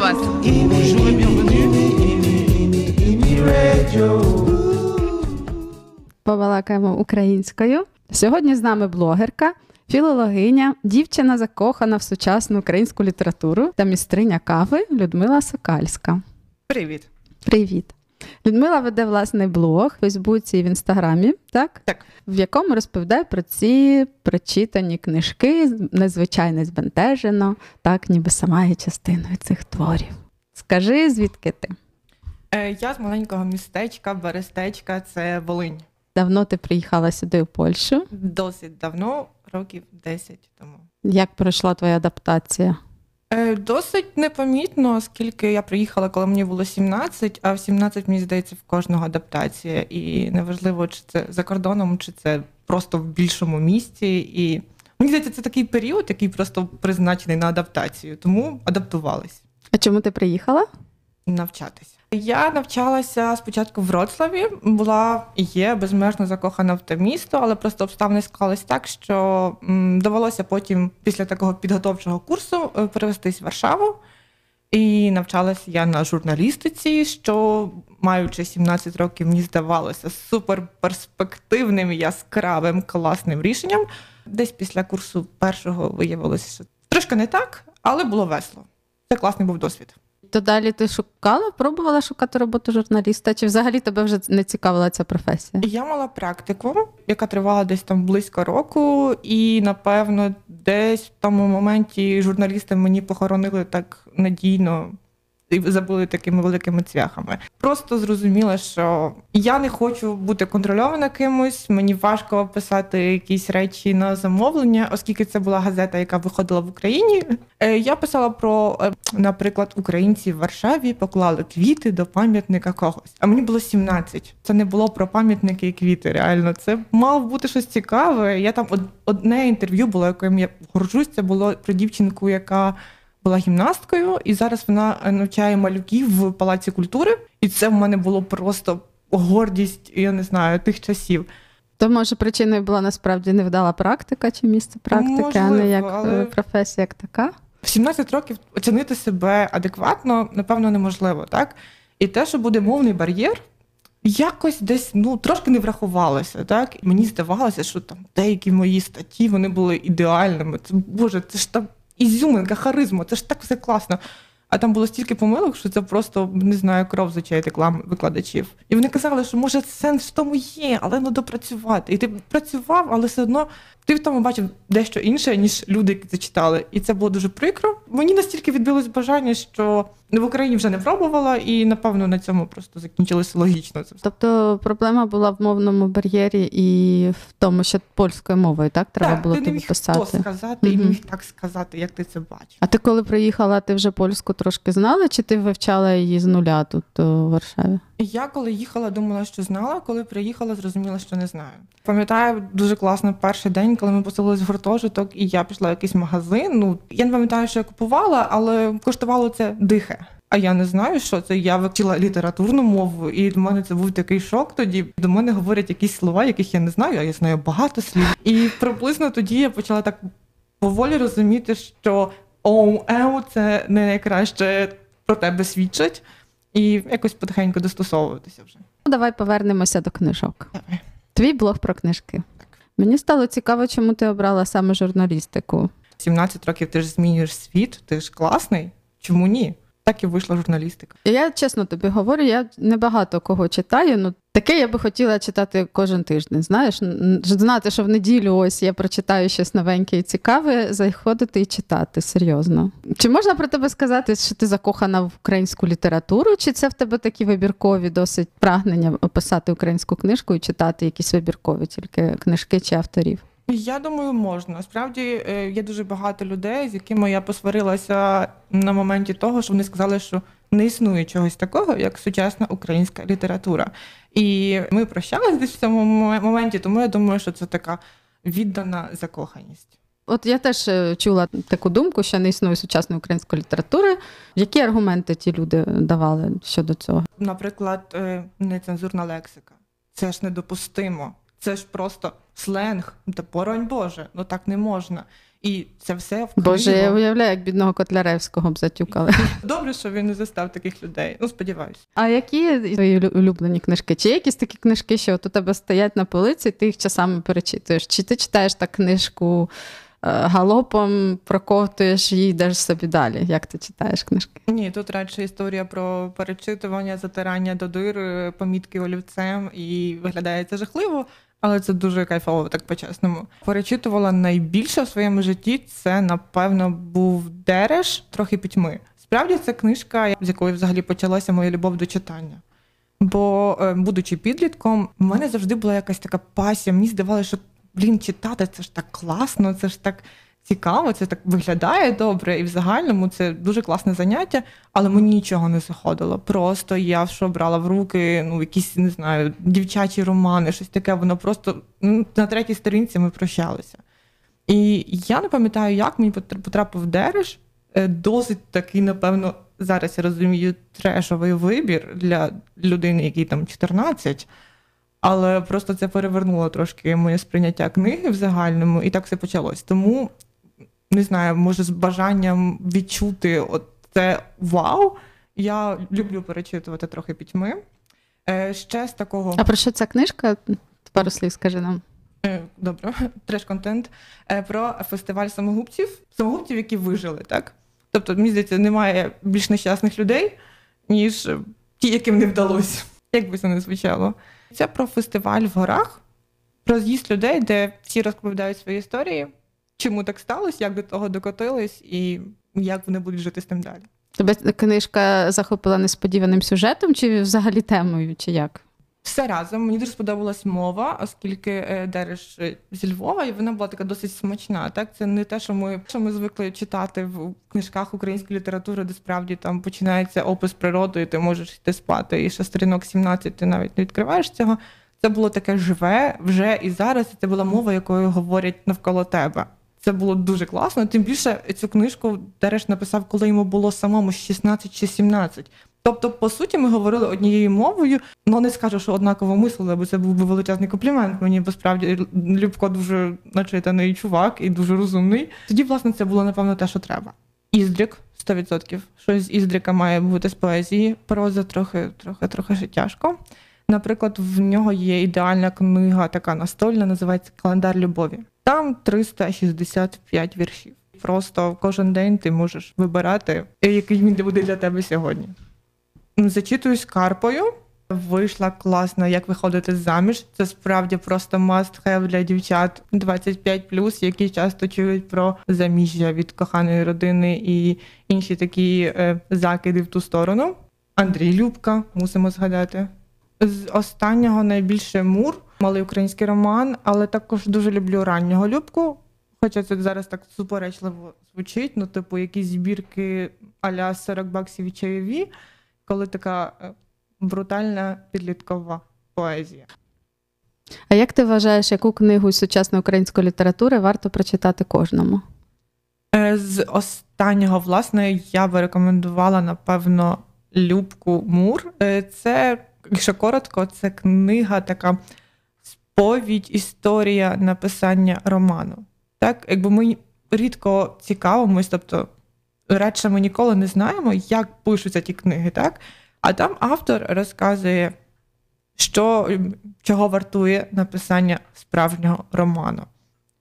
Вас! Побалакаємо українською. Сьогодні з нами блогерка, філологиня, дівчина закохана в сучасну українську літературу та містриня кави Людмила Сокальська. Привіт. Привіт. Людмила веде власний блог в Фейсбуці і в Інстаграмі, так? Так. В якому розповідає про ці прочитані книжки, незвичайно збентежено, так ніби сама є частиною цих творів. Скажи, звідки ти? Е, Я з маленького містечка, Берестечка, це Волинь. Давно ти приїхала сюди в Польщу. Досить давно, років 10 тому. Як пройшла твоя адаптація? Е, Досить непомітно, оскільки я приїхала, коли мені було 17, а в 17, мені здається, в кожного адаптація. І неважливо, чи це за кордоном, чи це просто в більшому місті. І мені здається, це такий період, який просто призначений на адаптацію, тому адаптувались. А чому ти приїхала? навчатися. Я навчалася спочатку в Вроцлаві, була і є безмежно закохана в те місто, але просто обставини склались так, що довелося потім, після такого підготовчого курсу, е, перевестись в Варшаву. І навчалася я на журналістиці, що, маючи 17 років, мені здавалося суперперспективним, яскравим, класним рішенням. Десь після курсу першого виявилося, що трошки не так, але було весело. Це класний був досвід. То далі ти шукала, пробувала шукати роботу журналіста? Чи взагалі тебе вже не цікавила ця професія? Я мала практику, яка тривала десь там близько року, і напевно, десь в тому моменті журналісти мені похоронили так надійно і забули такими великими цвяхами. Просто зрозуміла, що я не хочу бути контрольована кимось. Мені важко писати якісь речі на замовлення, оскільки це була газета, яка виходила в Україні. Е, Я писала про, е, наприклад, українці в Варшаві поклали квіти до пам'ятника когось. А мені було 17. Це не було про пам'ятники і квіти. Реально, це мало бути щось цікаве. Я там од- одне інтерв'ю було, яким я горжусь. Це було про дівчинку, яка була гімнасткою, і зараз вона е, навчає малюків в палаці культури. І це в мене було просто гордість, я не знаю, тих часів. То може причиною була насправді невдала практика чи місце практики, а не як але- е, професія як така? В 17 років оцінити себе адекватно, напевно, неможливо, так? І те, що буде мовний бар'єр, якось десь ну трошки не врахувалося. Так? Мені здавалося, що там деякі мої статті вони були ідеальними. Це Боже, це ж там ізюминка, харизма, це ж так все класно. А там було стільки помилок, що це просто не знаю, кров з очей реклам викладачів. І вони казали, що може сенс в тому є, але ну допрацювати. І ти працював, але все одно ти в тому бачив дещо інше, ніж люди, які це читали. І це було дуже прикро. Мені настільки відбилось бажання, що в Україні вже не пробувала, і напевно на цьому просто закінчилося логічно. Це. Тобто проблема була в мовному бар'єрі і в тому, що польською мовою так треба так, було ти не міг писати. то сказати і міг так сказати, як ти це бачиш. А ти коли приїхала, ти вже польську трошки знала, чи ти вивчала її з нуля тут у Варшаві? Я коли їхала, думала, що знала. Коли приїхала, зрозуміла, що не знаю. Пам'ятаю дуже класно перший день, коли ми поселились в гуртожиток, і я пішла в якийсь магазин. Ну я не пам'ятаю, що я купувала, але коштувало це дихе. А я не знаю, що це. Я вивчила літературну мову, і до мене це був такий шок. Тоді до мене говорять якісь слова, яких я не знаю, а я знаю багато слів. І приблизно тоді я почала так поволі розуміти, що оу, еу, це не найкраще про тебе свідчить, і якось потихеньку достосовуватися вже. Ну, давай повернемося до книжок. Давай. Твій блог про книжки. Так. Мені стало цікаво, чому ти обрала саме журналістику. 17 років ти ж змінюєш світ, ти ж класний. Чому ні? Так і вийшла журналістика. Я чесно тобі говорю, я небагато кого читаю. Ну таке я би хотіла читати кожен тиждень. Знаєш, знати, що в неділю ось я прочитаю щось новеньке і цікаве, заходити і читати серйозно. Чи можна про тебе сказати, що ти закохана в українську літературу? Чи це в тебе такі вибіркові досить прагнення описати українську книжку і читати якісь вибіркові тільки книжки чи авторів? Я думаю, можна. Справді е, є дуже багато людей, з якими я посварилася на моменті того, що вони сказали, що не існує чогось такого, як сучасна українська література. І ми прощалися десь в цьому моменті, тому я думаю, що це така віддана закоханість. От я теж е, чула таку думку, що не існує сучасної української літератури. Які аргументи ті люди давали щодо цього? Наприклад, е, нецензурна лексика. Це ж недопустимо. Це ж просто сленг. Та боронь Боже, ну так не можна. І це все в Боже, я уявляю, як бідного Котляревського б затюкали. Добре, що він не застав таких людей. Ну, сподіваюся. А які твої улюблені книжки? Чи є якісь такі книжки, що от у тебе стоять на полиці, ти їх часами перечитуєш? Чи ти читаєш так книжку е, галопом, проковтуєш і йдеш собі далі? Як ти читаєш книжки? Ні, тут радше історія про перечитування, затирання до дир, е, помітки олівцем, і виглядає це жахливо, але це дуже кайфово, так по-чесному. Перечитувала найбільше в своєму житті. Це, напевно, був Дереш, трохи пітьми. Справді, це книжка, з якої взагалі почалася моя любов до читання. Бо, е, будучи підлітком, в мене завжди була якась така пасія. Мені здавалося, що блін, читати це ж так класно, це ж так цікаво, це так виглядає добре, і в загальному це дуже класне заняття, але мені нічого не заходило. Просто я що брала в руки, ну якісь не знаю, дівчачі романи, щось таке. Воно просто ну, на третій сторінці ми прощалися. І я не пам'ятаю, як мені потр- потрапив Дереш. Е, Досить такий, напевно, зараз я розумію, трешовий вибір для людини, якій там 14. Але просто це перевернуло трошки моє сприйняття книги в загальному, і так все почалось. Тому не знаю, може, з бажанням відчути от це вау. Я люблю перечитувати трохи пітьми. Е, ще з такого А про що ця книжка? Пару слів скажи нам. Е, добре, треш-контент е, про фестиваль самогубців, самогубців, які вижили, так? Тобто, мені здається, немає більш нещасних людей, ніж е, ті, яким не вдалося, як би це не звучало. Це про фестиваль в горах, про з'їзд людей, де всі розповідають свої історії, чому так сталося, як до того докотились, і як вони будуть жити з тим далі. Тебе книжка захопила несподіваним сюжетом, чи взагалі темою, чи як? Все разом мені дуже сподобалась мова, оскільки е, Дереш е, зі Львова, і вона була така досить смачна. Так, це не те, що ми що ми звикли читати в книжках української літератури, де справді там починається опис природи, і ти можеш йти спати. І ще сторінок 17 ти навіть не відкриваєш цього. Це було таке живе вже і зараз. і Це була мова, якою говорять навколо тебе. Це було дуже класно. Тим більше цю книжку Дереш написав, коли йому було самому 16 чи 17. Тобто, по суті, ми говорили однією мовою, ну не скажу, що однаково мислили, бо це був би величезний комплімент. Мені бо справді Любко дуже начитаний чувак і дуже розумний. Тоді, власне, це було напевно те, що треба. Іздрік 100%. Щось з Іздріка має бути з поезії. Проза трохи, трохи, трохи ще тяжко. Наприклад, в нього є ідеальна книга, така настольна, називається Календар любові. Там 365 віршів. Просто кожен день ти можеш вибирати, який він буде для тебе сьогодні. Зачитуюсь Карпою. Вийшла класно, як виходити заміж. Це справді просто must have для дівчат 25+, які часто чують про заміжжя від коханої родини і інші такі е, закиди в ту сторону. Андрій Любка, мусимо згадати. З останнього найбільше мур, малий український роман, але також дуже люблю раннього Любку. Хоча це зараз так суперечливо звучить, ну, типу, якісь збірки а-ля 40 баксів і чайові, коли така е, брутальна підліткова поезія. А як ти вважаєш, яку книгу з сучасної української літератури варто прочитати кожному? Е, З останнього, власне, я би рекомендувала, напевно, Любку Мур. Е, Це, якщо коротко, це книга така сповідь, історія написання роману. Так, якби ми рідко цікавимось, тобто радше ми ніколи не знаємо, як пишуться ті книги, так? А там автор розказує, що, чого вартує написання справжнього роману,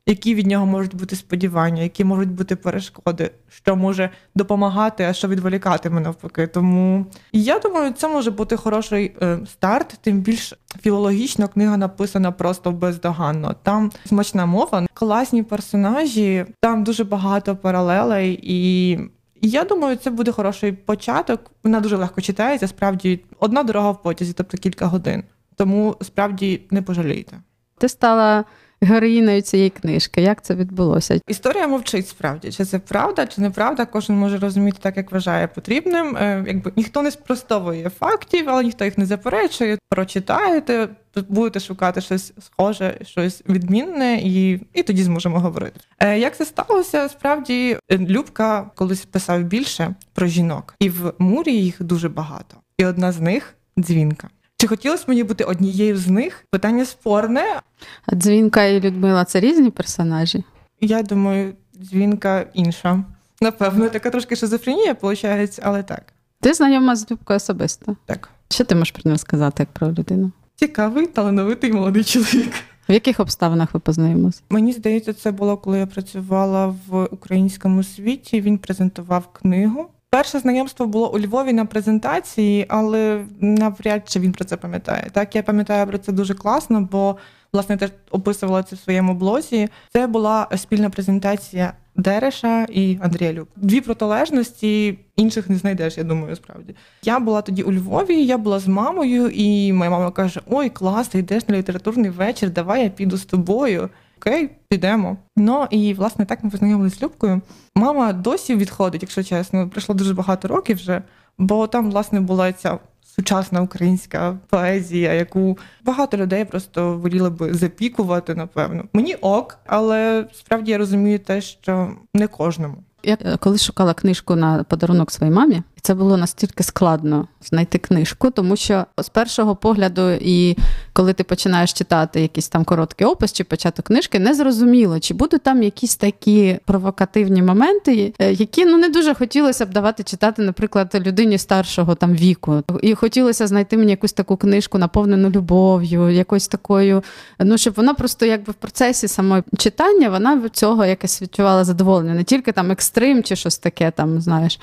які від нього можуть бути сподівання, які можуть бути перешкоди, що може допомагати, а що відволікатиме навпаки. Тому я думаю, це може бути хороший е, старт, тим більш філологічно книга написана просто бездоганно. Там смачна мова, класні персонажі, там дуже багато паралелей і. Я думаю, це буде хороший початок. Вона дуже легко читається. Справді одна дорога в потязі, тобто кілька годин. Тому справді не пожалієте. Ти стала героїною цієї книжки. Як це відбулося? Історія мовчить справді, чи це правда, чи неправда. Кожен може розуміти так, як вважає потрібним. Е, Якби ніхто не спростовує фактів, але ніхто їх не заперечує. Прочитаєте, будете шукати щось схоже, щось відмінне, і, і тоді зможемо говорити. Е, Як це сталося? Справді е, Любка колись писав більше про жінок, і в мурі їх дуже багато. І одна з них дзвінка. Чи хотілося мені бути однією з них? Питання спорне, А Дзвінка і Людмила це різні персонажі? Я думаю, дзвінка інша. Напевно, така трошки шизофренія, виходить, але так. Ти знайома з Любкою особисто. Так. Що ти можеш про нього сказати як про людину? Цікавий, талановитий молодий чоловік. В яких обставинах ви познайомилися? Мені здається, це було коли я працювала в українському світі. Він презентував книгу. Перше знайомство було у Львові на презентації, але навряд чи він про це пам'ятає. Так, я пам'ятаю про це дуже класно, бо власне теж описувала це в своєму блозі. Це була спільна презентація Дереша і Андрія Люб. Дві протилежності інших не знайдеш, я думаю, справді. Я була тоді у Львові, я була з мамою, і моя мама каже: Ой, клас, ти йдеш на літературний вечір, давай я піду з тобою. Окей, підемо. Ну і власне так ми познайомилися з Любкою. Мама досі відходить, якщо чесно. Пройшло дуже багато років вже, бо там, власне, була ця сучасна українська поезія, яку багато людей просто воліли би запікувати, напевно. Мені ок, але справді я розумію те, що не кожному. Я е, коли шукала книжку на подарунок своїй мамі, це було настільки складно знайти книжку, тому що з першого погляду, і коли ти починаєш читати якийсь там короткий опис чи початок книжки, не зрозуміло, чи будуть там якісь такі провокативні моменти, е, які ну не дуже хотілося б давати читати, наприклад, людині старшого там віку. І хотілося знайти мені якусь таку книжку, наповнену любов'ю, якось такою. Ну щоб вона просто якби в процесі самого читання вона від цього якось відчувала задоволення, не тільки там екстрим чи щось таке, там знаєш.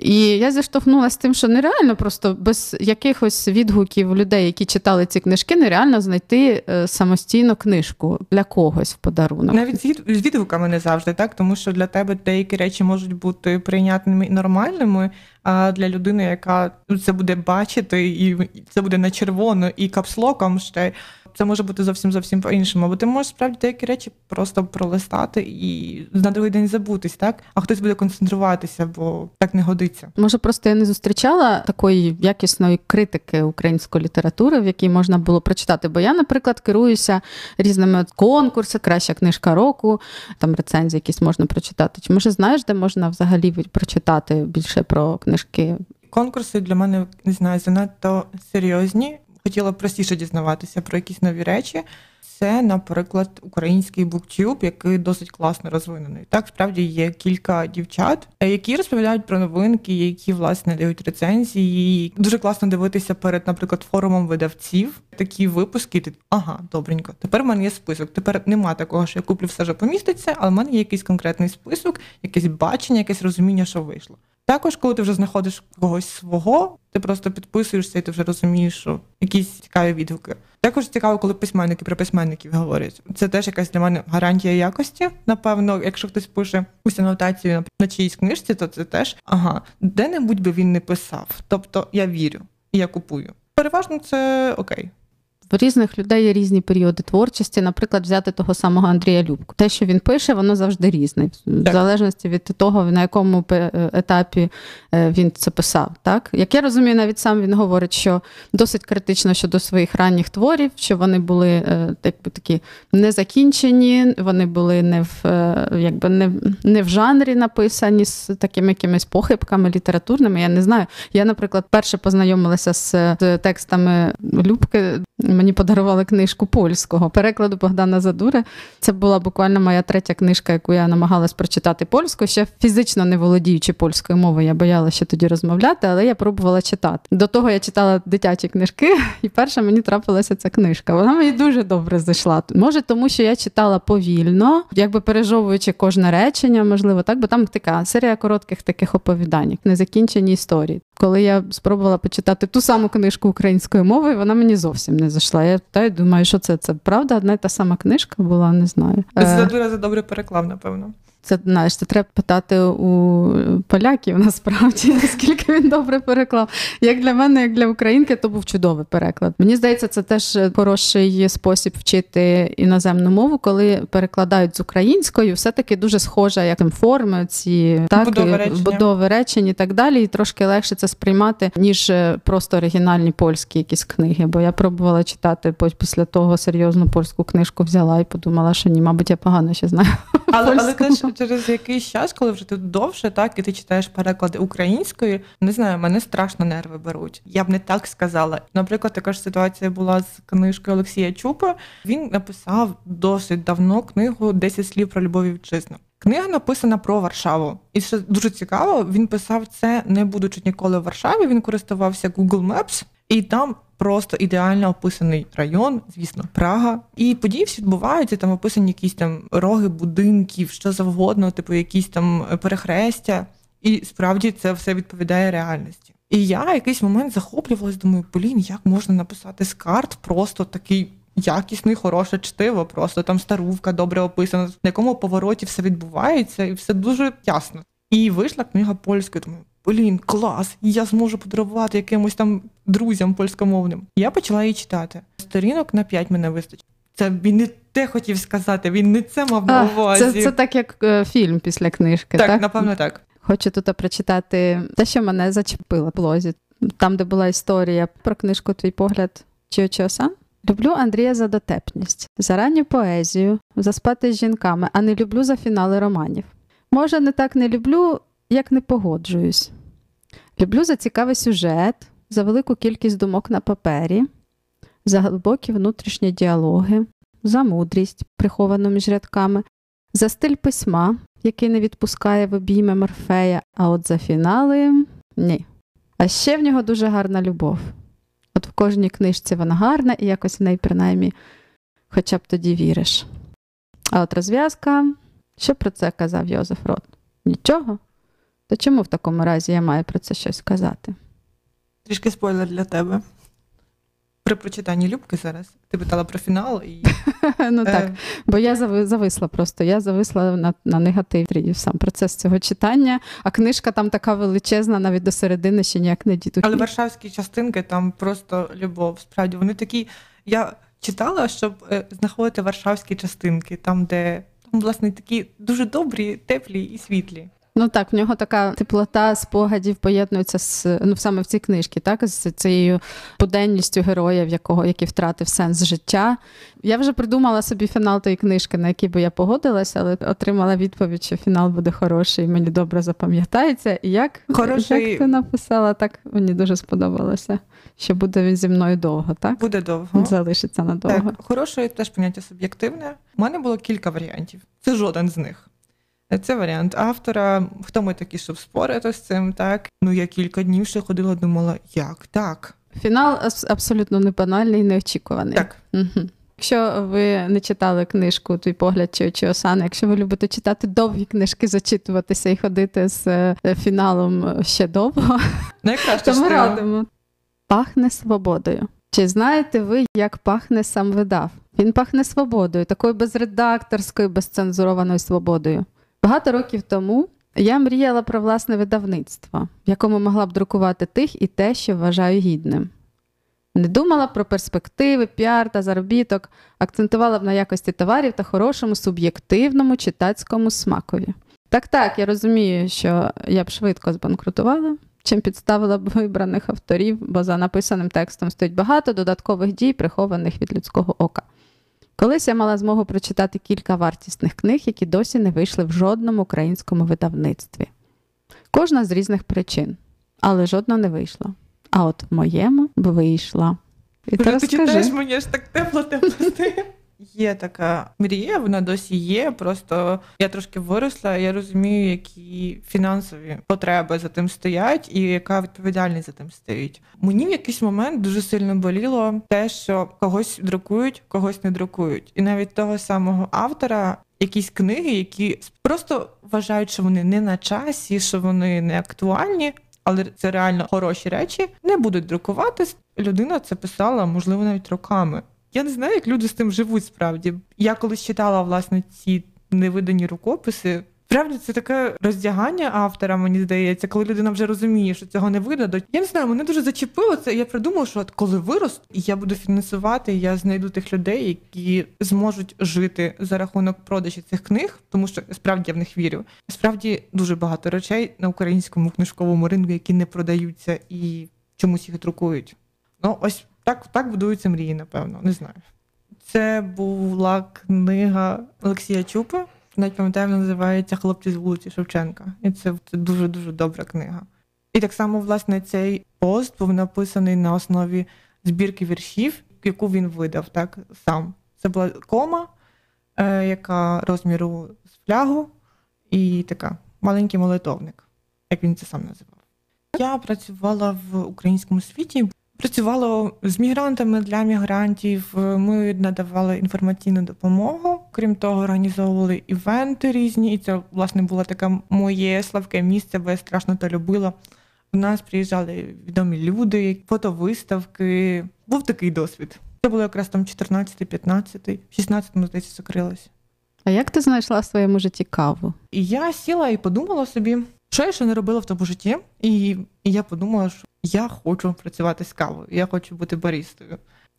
І я зіштовхнулася з тим, що нереально просто без якихось відгуків людей, які читали ці книжки, нереально знайти е, самостійно книжку для когось в подарунок. Навіть з відгуками не завжди, так тому що для тебе деякі речі можуть бути прийнятними і нормальними. А для людини, яка це буде бачити, і це буде на червоно і капслоком ще це може бути зовсім зовсім по-іншому. Бо ти можеш справді деякі речі просто пролистати і на другий день забутись, так? А хтось буде концентруватися, бо так не годиться. Може, просто я не зустрічала такої якісної критики української літератури, в якій можна було прочитати. Бо я, наприклад, керуюся різними конкурсами, краща книжка року, там рецензії якісь можна прочитати. Чи може знаєш, де можна взагалі прочитати більше про книжки? Конкурси для мене не знаю, занадто серйозні хотіла простіше дізнаватися про якісь нові речі. Це, наприклад, український буктюб, який досить класно розвинений. Так, справді є кілька дівчат, які розповідають про новинки, які власне дають рецензії. Дуже класно дивитися перед, наприклад, форумом видавців. Такі випуски. Ти ага, добренько. Тепер в мене є список. Тепер нема такого, що я куплю все, що поміститься, але в мене є якийсь конкретний список, якесь бачення, якесь розуміння, що вийшло. Також, коли ти вже знаходиш когось свого, ти просто підписуєшся і ти вже розумієш, що якісь цікаві відгуки. Також цікаво, коли письменники про письменників говорять. Це теж якась для мене гарантія якості. Напевно, якщо хтось пише якусь анотацію на чиїсь книжці, то це теж ага, де-небудь би він не писав. Тобто я вірю і я купую. Переважно це окей. В різних людей є різні періоди творчості. Наприклад, взяти того самого Андрія Любку. Те, що він пише, воно завжди різне, в залежності від того, на якому етапі е, він це писав. Так як я розумію, навіть сам він говорить, що досить критично щодо своїх ранніх творів, що вони були е, якби такі незакінчені, вони були не в е, якби не, не в жанрі написані з такими якимись похибками літературними. Я не знаю. Я, наприклад, перше познайомилася з текстами Любки мені подарували книжку польського перекладу Богдана Задури. Це була буквально моя третя книжка, яку я намагалась прочитати польською. Ще фізично не володіючи польською мовою, я боялася тоді розмовляти, але я пробувала читати. До того я читала дитячі книжки, і перша мені трапилася ця книжка. Вона мені дуже добре зайшла. Може, тому що я читала повільно, якби пережовуючи кожне речення, можливо, так, бо там така серія коротких таких оповідань, незакінчені історії. Коли я спробувала почитати ту саму книжку українською мовою, вона мені зовсім не зайшла. Я та й думаю, що це це правда, одна й та сама книжка була, не знаю. Це дуже за добре переклав, напевно. Це знаєш, це треба питати у поляків насправді, наскільки він добре переклав. Як для мене, як для українки, то був чудовий переклад. Мені здається, це теж хороший спосіб вчити іноземну мову, коли перекладають з українською, все-таки дуже схожа, як форми, ці так, будови речення. будови речень і так далі. І трошки легше це сприймати, ніж просто оригінальні польські якісь книги. Бо я пробувала читати після того серйозну польську книжку взяла і подумала, що ні, мабуть, я погано ще знаю. Але, але теж через якийсь час, коли вже ти довше, так і ти читаєш переклади українською, не знаю, мене страшно нерви беруть. Я б не так сказала. Наприклад, така ж ситуація була з книжкою Олексія Чупа. Він написав досить давно книгу «10 слів про любов вітчизну. Книга написана про Варшаву. І що дуже цікаво, він писав це, не будучи ніколи в Варшаві. Він користувався Google Maps, і там просто ідеально описаний район, звісно, Прага. І події всі відбуваються, там описані якісь там роги будинків, що завгодно, типу якісь там перехрестя. І справді це все відповідає реальності. І я якийсь момент захоплювалась, думаю, блін, як можна написати з карт просто такий якісний, хороше чтиво, просто там старувка добре описана, на якому повороті все відбувається, і все дуже ясно. І вийшла книга польською. Думаю, блін, клас! Я зможу подарувати якимось там друзям польськомовним. Я почала її читати. Сторінок на п'ять мене вистачить. Це він не те хотів сказати, він не це мав на увазі. Це, це так, як е, фільм після книжки. Так, так, напевно, так. Хочу тут прочитати те, що мене зачепило в блозі. Там, де була історія про книжку Твій погляд Чіочосан. Люблю Андрія за дотепність, за ранню поезію, за спати з жінками, а не люблю за фінали романів. Може, не так не люблю, як не погоджуюсь. Люблю за цікавий сюжет, за велику кількість думок на папері, за глибокі внутрішні діалоги, за мудрість, приховану між рядками, за стиль письма, який не відпускає в обійми Морфея, а от за фінали ні. А ще в нього дуже гарна любов. От в кожній книжці вона гарна, і якось в неї, принаймні, хоча б тоді віриш. А от розв'язка, що про це казав Йозеф Рот? Нічого? То чому в такому разі я маю про це щось сказати? Трішки спойлер для тебе. При прочитанні Любки зараз ти питала про фінал і. Ну так, е. бо я зависла просто. Я зависла на на негативі сам процес цього читання, а книжка там така величезна, навіть до середини ще ніяк не діду. Але варшавські частинки там просто любов. Справді вони такі. Я читала, щоб е, знаходити варшавські частинки, там, де там, власне, такі дуже добрі, теплі і світлі. Ну так, в нього така теплота спогадів поєднується з ну саме в цій книжці, так з цією буденністю героя, в якого який втратив сенс життя. Я вже придумала собі фінал тої книжки, на який би я погодилася, але отримала відповідь, що фінал буде хороший, мені добре запам'ятається. І як хороший... як ти написала, так мені дуже сподобалося. Що буде він зі мною довго, так? Буде довго. Залишиться надовго. Так, Хороше теж поняття суб'єктивне. У мене було кілька варіантів. Це жоден з них. Це варіант автора. Хто ми такі, щоб спорити з цим? Так ну я кілька днів ще ходила, думала, як так. Фінал абсолютно не банальний неочікуваний. Так. Угу. Якщо ви не читали книжку Твій погляд чи, чи Осана, якщо ви любите читати довгі книжки, зачитуватися і ходити з е, фіналом ще довго, то ми радимо. Пахне свободою. Чи знаєте ви, як пахне сам видав? Він пахне свободою, такою безредакторською, безцензурованою свободою. Багато років тому я мріяла про власне видавництво, в якому могла б друкувати тих і те, що вважаю гідним. Не думала про перспективи, піар та заробіток, акцентувала б на якості товарів та хорошому суб'єктивному читацькому смакові. Так, так, я розумію, що я б швидко збанкрутувала, чим підставила б вибраних авторів, бо за написаним текстом стоїть багато додаткових дій, прихованих від людського ока. Колись я мала змогу прочитати кілька вартісних книг, які досі не вийшли в жодному українському видавництві. Кожна з різних причин, але жодна не вийшла. А от в моєму вийшла. І ти читаєш мені ж так тепло тепло Є така мрія, вона досі є. Просто я трошки виросла, я розумію, які фінансові потреби за тим стоять, і яка відповідальність за тим стоїть. Мені в якийсь момент дуже сильно боліло те, що когось друкують, когось не друкують, і навіть того самого автора. Якісь книги, які просто вважають, що вони не на часі, що вони не актуальні, але це реально хороші речі, не будуть друкуватись. Людина це писала, можливо, навіть роками. Я не знаю, як люди з тим живуть справді. Я колись читала власне ці невидані рукописи. Справді це таке роздягання автора, мені здається, коли людина вже розуміє, що цього не видадуть. Я не знаю, мене дуже зачепило це. Я придумала, що от коли виросту, я буду фінансувати, я знайду тих людей, які зможуть жити за рахунок продажі цих книг, тому що справді я в них вірю. Справді дуже багато речей на українському книжковому ринку, які не продаються і чомусь їх друкують. Ну ось так так будуються мрії, напевно, не знаю. Це була книга Олексія Чупи, навіть пам'ятаю, вона називається Хлопці з вулиці Шевченка. І це дуже-дуже добра книга. І так само, власне, цей пост був написаний на основі збірки віршів, яку він видав так сам. Це була кома, е, яка розміру з флягу, і така маленький молитовник, як він це сам називав. Я працювала в українському світі, працювала з мігрантами для мігрантів. Ми надавали інформаційну допомогу. Крім того, організовували івенти різні, і це власне було таке моє славке місце, бо я страшно то любила. У нас приїжджали відомі люди, фотовиставки. Був такий досвід. Це було якраз там 14, 15, 16, ми здається, закрилося. А як ти знайшла в своєму житті каву? І я сіла і подумала собі, що я ще не робила в тому житті, і, і я подумала, що я хочу працювати з кавою, я хочу бути баристою.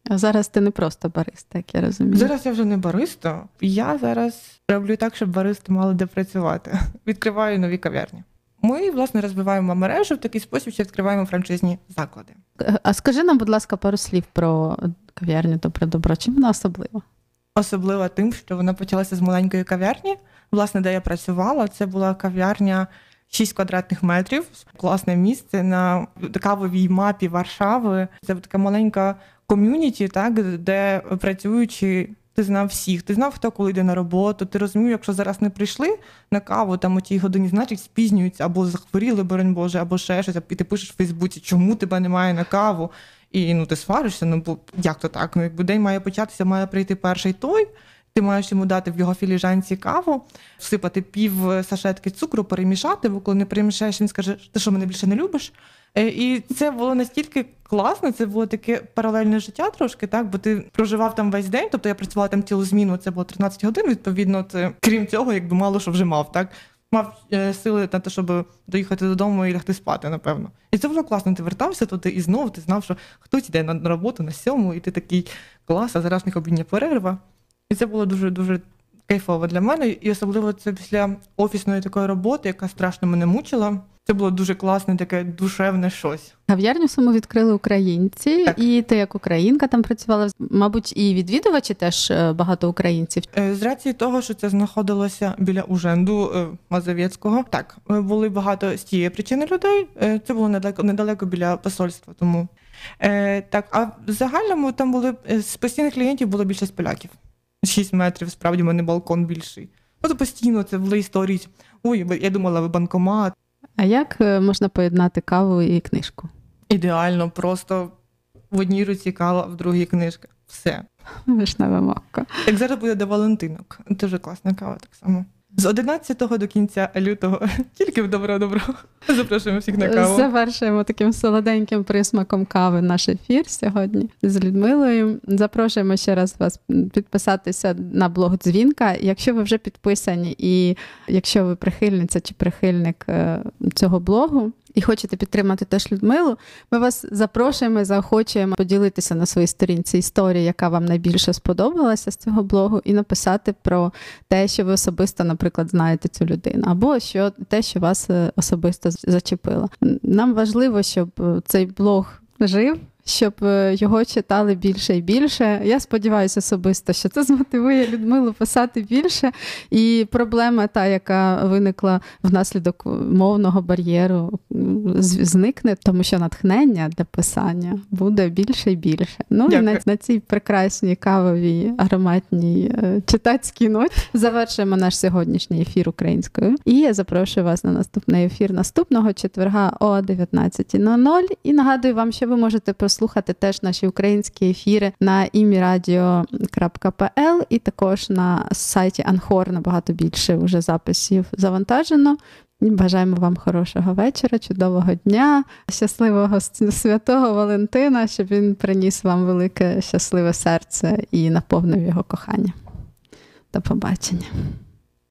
А зараз ти не просто бариста, як я розумію. Зараз я вже не бариста. Я зараз роблю так, щоб баристи мали де працювати. Відкриваю нові кав'ярні. Ми, власне, розвиваємо мережу в такий спосіб, що відкриваємо франшизні заклади. А скажи нам, будь ласка, пару слів про кав'ярню Добре добро. Чим вона особлива? Особливо тим, що вона почалася з маленької кав'ярні. Власне, де я працювала, це була кав'ярня 6 квадратних метрів, класне місце на кавовій мапі Варшави. Це така маленька ком'юніті, так де працюючи. Ти знав всіх, ти знав, хто коли йде на роботу. Ти розумів, якщо зараз не прийшли на каву там у тій годині, значить спізнюються або захворіли, боронь Боже, або ще щось, і ти пишеш в Фейсбуці, чому тебе немає на каву. І ну ти сваришся, ну бо як то так? Ну якби день має початися, має прийти перший той. Ти маєш йому дати в його філіжанці каву, всипати пів сашетки цукру, перемішати, бо коли не перемішаєш, він скаже, ти що мене більше не любиш. Е, і це було настільки класно, це було таке паралельне життя трошки, так, бо ти проживав там весь день, тобто я працювала там цілу зміну, це було 13 годин, відповідно, ти, крім цього, якби мало що вже мав, так. Мав е, сили на те, щоб доїхати додому і лягти спати, напевно. І це було класно. Ти вертався туди і знову ти знав, що хтось йде на роботу на сьому, і ти такий клас, а зараз них обідня перерва. І це було дуже дуже кайфово для мене. І особливо це після офісної такої роботи, яка страшно мене мучила. Це було дуже класне, таке душевне щось. Кав'ярню саму відкрили українці, так. і ти як українка там працювала. Мабуть, і відвідувачі теж е, багато українців. З рації того, що це знаходилося біля Уженду е, Мазовецького. Так, е, були багато з тієї причини людей. Це було недалеко недалеко біля посольства. Тому так, а в загальному там були з постійних клієнтів було більше з поляків. 6 метрів, справді в мене балкон більший. Ну, постійно це були історії. Ой, я думала, ви банкомат. А як е, можна поєднати каву і книжку? Ідеально, просто в одній руці кава, в другій книжка. Все. Вишнева макка. Так зараз буде до Валентинок. Дуже класна кава так само. З 11 до кінця лютого тільки в добро-добро. Запрошуємо всіх на каву. Завершуємо таким солоденьким присмаком кави наш ефір сьогодні з Людмилою. Запрошуємо ще раз вас підписатися на блог дзвінка. Якщо ви вже підписані, і якщо ви прихильниця чи прихильник е, цього блогу, і хочете підтримати теж Людмилу, ми вас запрошуємо і заохочуємо поділитися на своїй сторінці історії, яка вам найбільше сподобалася з цього блогу, і написати про те, що ви особисто, наприклад, знаєте цю людину, або що те, що вас е, особисто зачепило. Нам важливо, щоб е, цей блог жив щоб е, його читали більше і більше. Я сподіваюся особисто, що це змотивує Людмилу писати більше. І проблема, та, яка виникла внаслідок мовного бар'єру, зникне, тому що натхнення для писання буде більше і більше. Ну Дякую. і на, на цій прекрасній кавовій ароматній е, читацькій ноті завершуємо наш сьогоднішній ефір українською. І я запрошую вас на наступний ефір наступного четверга о 19.00. І нагадую вам, що ви можете прослухати теж наші українські ефіри на imiradio.pl і також на сайті Анхор набагато більше вже записів завантажено. Бажаємо вам хорошого вечора, чудового дня, щасливого святого Валентина, щоб він приніс вам велике щасливе серце і наповнив його кохання. До побачення.